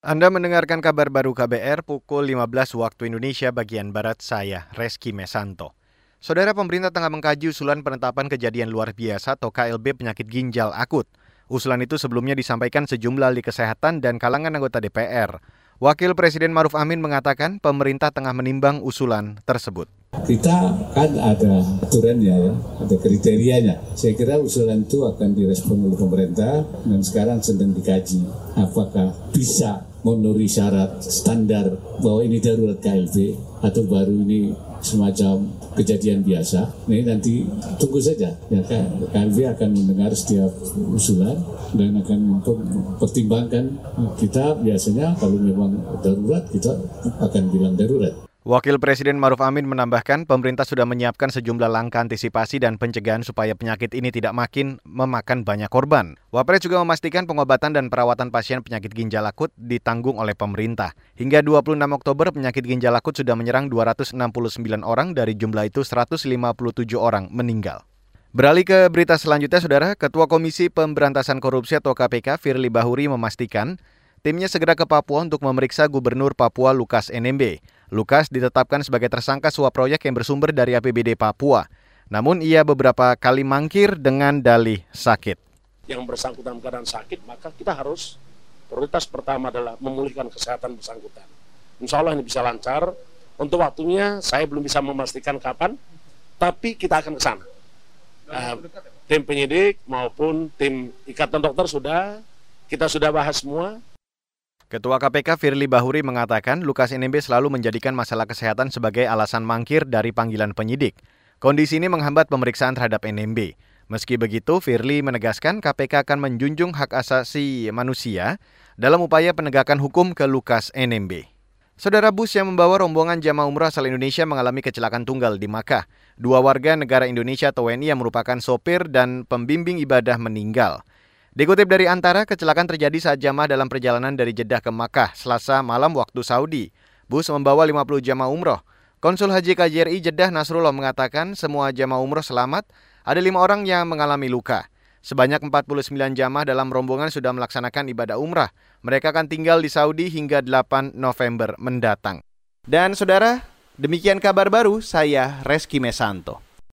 Anda mendengarkan kabar baru KBR pukul 15 waktu Indonesia bagian Barat saya, Reski Mesanto. Saudara pemerintah tengah mengkaji usulan penetapan kejadian luar biasa atau KLB penyakit ginjal akut. Usulan itu sebelumnya disampaikan sejumlah ahli kesehatan dan kalangan anggota DPR. Wakil Presiden Maruf Amin mengatakan pemerintah tengah menimbang usulan tersebut. Kita kan ada aturannya ya, ada kriterianya. Saya kira usulan itu akan direspon oleh pemerintah dan sekarang sedang dikaji apakah bisa memenuhi syarat standar bahwa ini darurat KLB atau baru ini semacam kejadian biasa. Ini nanti tunggu saja. Ya, KLB akan mendengar setiap usulan dan akan mempertimbangkan kita biasanya kalau memang darurat kita akan bilang darurat. Wakil Presiden Maruf Amin menambahkan pemerintah sudah menyiapkan sejumlah langkah antisipasi dan pencegahan supaya penyakit ini tidak makin memakan banyak korban. Wapres juga memastikan pengobatan dan perawatan pasien penyakit ginjal akut ditanggung oleh pemerintah. Hingga 26 Oktober penyakit ginjal akut sudah menyerang 269 orang, dari jumlah itu 157 orang meninggal. Beralih ke berita selanjutnya, Saudara, Ketua Komisi Pemberantasan Korupsi atau KPK Firly Bahuri memastikan timnya segera ke Papua untuk memeriksa Gubernur Papua Lukas NMB. Lukas ditetapkan sebagai tersangka suap proyek yang bersumber dari APBD Papua. Namun ia beberapa kali mangkir dengan dalih sakit. Yang bersangkutan keadaan sakit, maka kita harus prioritas pertama adalah memulihkan kesehatan bersangkutan. Insya Allah ini bisa lancar. Untuk waktunya saya belum bisa memastikan kapan, tapi kita akan ke sana. Uh, tim penyidik maupun tim ikatan dokter sudah, kita sudah bahas semua, Ketua KPK Firly Bahuri mengatakan Lukas NMB selalu menjadikan masalah kesehatan sebagai alasan mangkir dari panggilan penyidik. Kondisi ini menghambat pemeriksaan terhadap NMB. Meski begitu, Firly menegaskan KPK akan menjunjung hak asasi manusia dalam upaya penegakan hukum ke Lukas NMB. Saudara bus yang membawa rombongan jamaah umrah asal Indonesia mengalami kecelakaan tunggal di Makkah. Dua warga negara Indonesia atau WNI yang merupakan sopir dan pembimbing ibadah meninggal. Dikutip dari Antara, kecelakaan terjadi saat jamaah dalam perjalanan dari Jeddah ke Makkah, Selasa malam waktu Saudi. Bus membawa 50 jamaah umroh. Konsul Haji KJRI Jeddah Nasrullah mengatakan semua jamaah umroh selamat, ada lima orang yang mengalami luka. Sebanyak 49 jamaah dalam rombongan sudah melaksanakan ibadah umrah. Mereka akan tinggal di Saudi hingga 8 November mendatang. Dan saudara, demikian kabar baru saya Reski Mesanto.